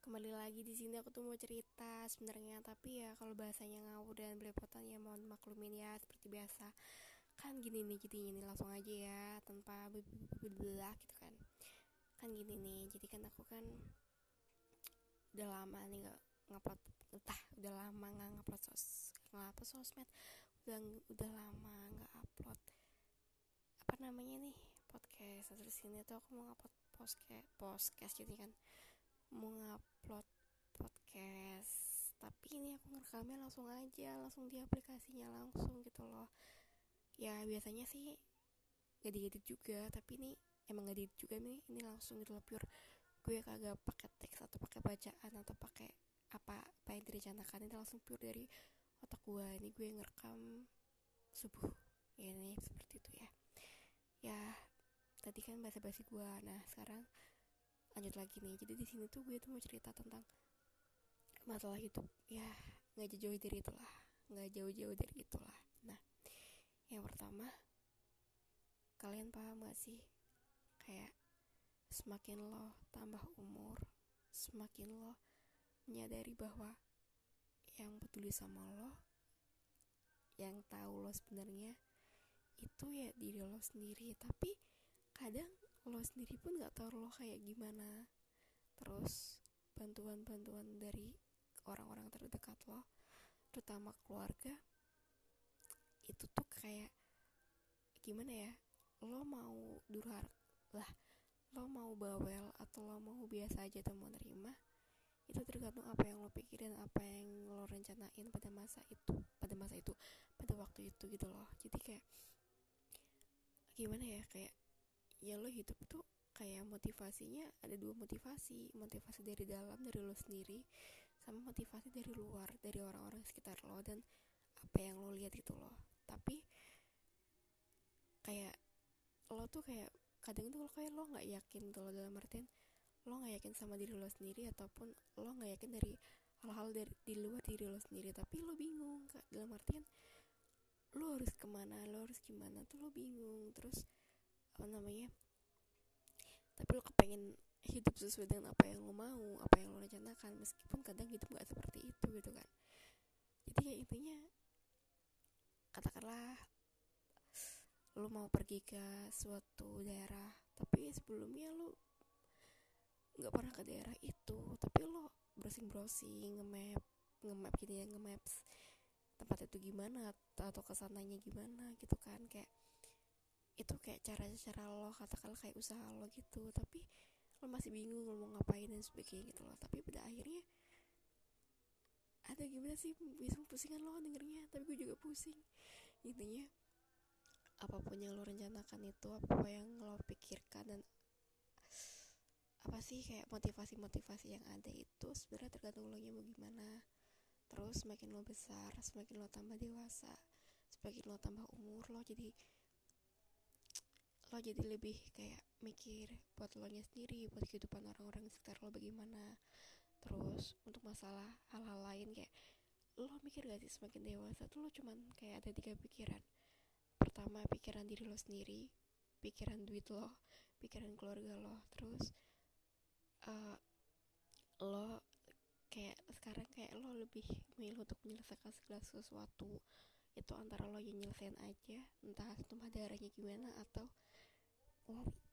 kembali lagi di sini aku tuh mau cerita sebenarnya tapi ya kalau bahasanya ngawur dan belepotan ya mohon maklumin ya seperti biasa. Kan gini nih jadi ini langsung aja ya tanpa belah gitu kan. Kan gini nih jadi kan aku kan udah lama nih nggak ngupload entah udah lama nggak ngupload sos nggak apa sosmed udah udah lama nggak upload apa namanya nih podcast. Terus ini tuh aku mau ngupload podcast podcast jadi kan mau ngupload podcast. Tapi ini aku ngerekamnya langsung aja langsung di aplikasinya langsung gitu loh. Ya biasanya sih gak diedit juga tapi ini emang gak diedit juga nih. Ini langsung gitu loh pure. Gue kagak pakai teks atau pakai bacaan atau pakai apa apa yang direncanakan. Ini langsung pure dari otak gue ini gue ngerekam subuh. Ya ini seperti itu ya. Ya tadi kan bahasa basi gue nah sekarang lanjut lagi nih. Jadi di sini tuh gue tuh mau cerita tentang masalah hidup. Ya nggak jauh dari itulah. Nggak jauh-jauh dari itulah. Nah yang pertama kalian paham gak sih? Kayak semakin lo tambah umur semakin lo menyadari bahwa yang peduli sama lo yang tahu lo sebenarnya itu ya diri lo sendiri. Tapi kadang lo sendiri pun nggak tahu lo kayak gimana. Terus bantuan-bantuan dari orang-orang terdekat lo terutama keluarga itu tuh kayak gimana ya? Lo mau durhar lah lo mau bawel atau lo mau biasa aja tuh mau nerima itu tergantung apa yang lo pikirin apa yang lo rencanain pada masa itu pada masa itu pada waktu itu gitu loh. Jadi kayak gimana ya? Kayak ya lo hidup tuh kayak motivasinya ada dua motivasi motivasi dari dalam dari lo sendiri sama motivasi dari luar dari orang-orang sekitar lo dan apa yang lo lihat itu lo tapi kayak lo tuh kayak kadang tuh lo kayak lo nggak yakin tuh lo dalam artian lo nggak yakin sama diri lo sendiri ataupun lo nggak yakin dari hal-hal dari di luar diri lo sendiri. Tapi lo bingung kak. Dalam artian lo harus ke mana lo harus gimana tuh lo bingung. Terus apa namanya tapi lo kepengen hidup sesuai dengan apa yang lo mau apa yang lo rencanakan meskipun kadang hidup gak seperti itu gitu kan. Jadi ya intinya katakanlah lo mau pergi ke suatu daerah tapi sebelumnya lo nggak pernah ke daerah itu tapi lo browsing browsing nge-map nge-map gini ya nge-maps tempat itu gimana atau ke sananya gimana gitu kan. Kayak itu kayak cara-cara lo katakan kayak usaha lo gitu. Tapi lo masih bingung lo mau ngapain dan sebagainya gitu loh. Tapi pada akhirnya ada gimana sih? Bisa pusingan lo dengernya tapi gue juga pusing. Intinya apa pun yang lo rencanakan itu apa yang lo pikirkan dan apa sih kayak motivasi-motivasi yang ada itu sebenarnya tergantung lo nya mau gimana. Terus semakin lo besar semakin lo tambah dewasa semakin lo tambah umur lo jadi lo jadi lebih kayak mikir buat lo nya sendiri buat kehidupan orang-orang sekitar lo bagaimana. Terus untuk masalah hal-hal lain kayak lo mikir gak sih semakin dewasa tuh lo cuman kayak ada tiga pikiran. Pertama pikiran diri lo sendiri pikiran duit lo pikiran keluarga lo. Terus uh, lo kayak sekarang kayak lo lebih milih untuk menyelesaikan segala sesuatu. Itu antara lo yang nyelesain aja entah tumpah darahnya gimana atau glory.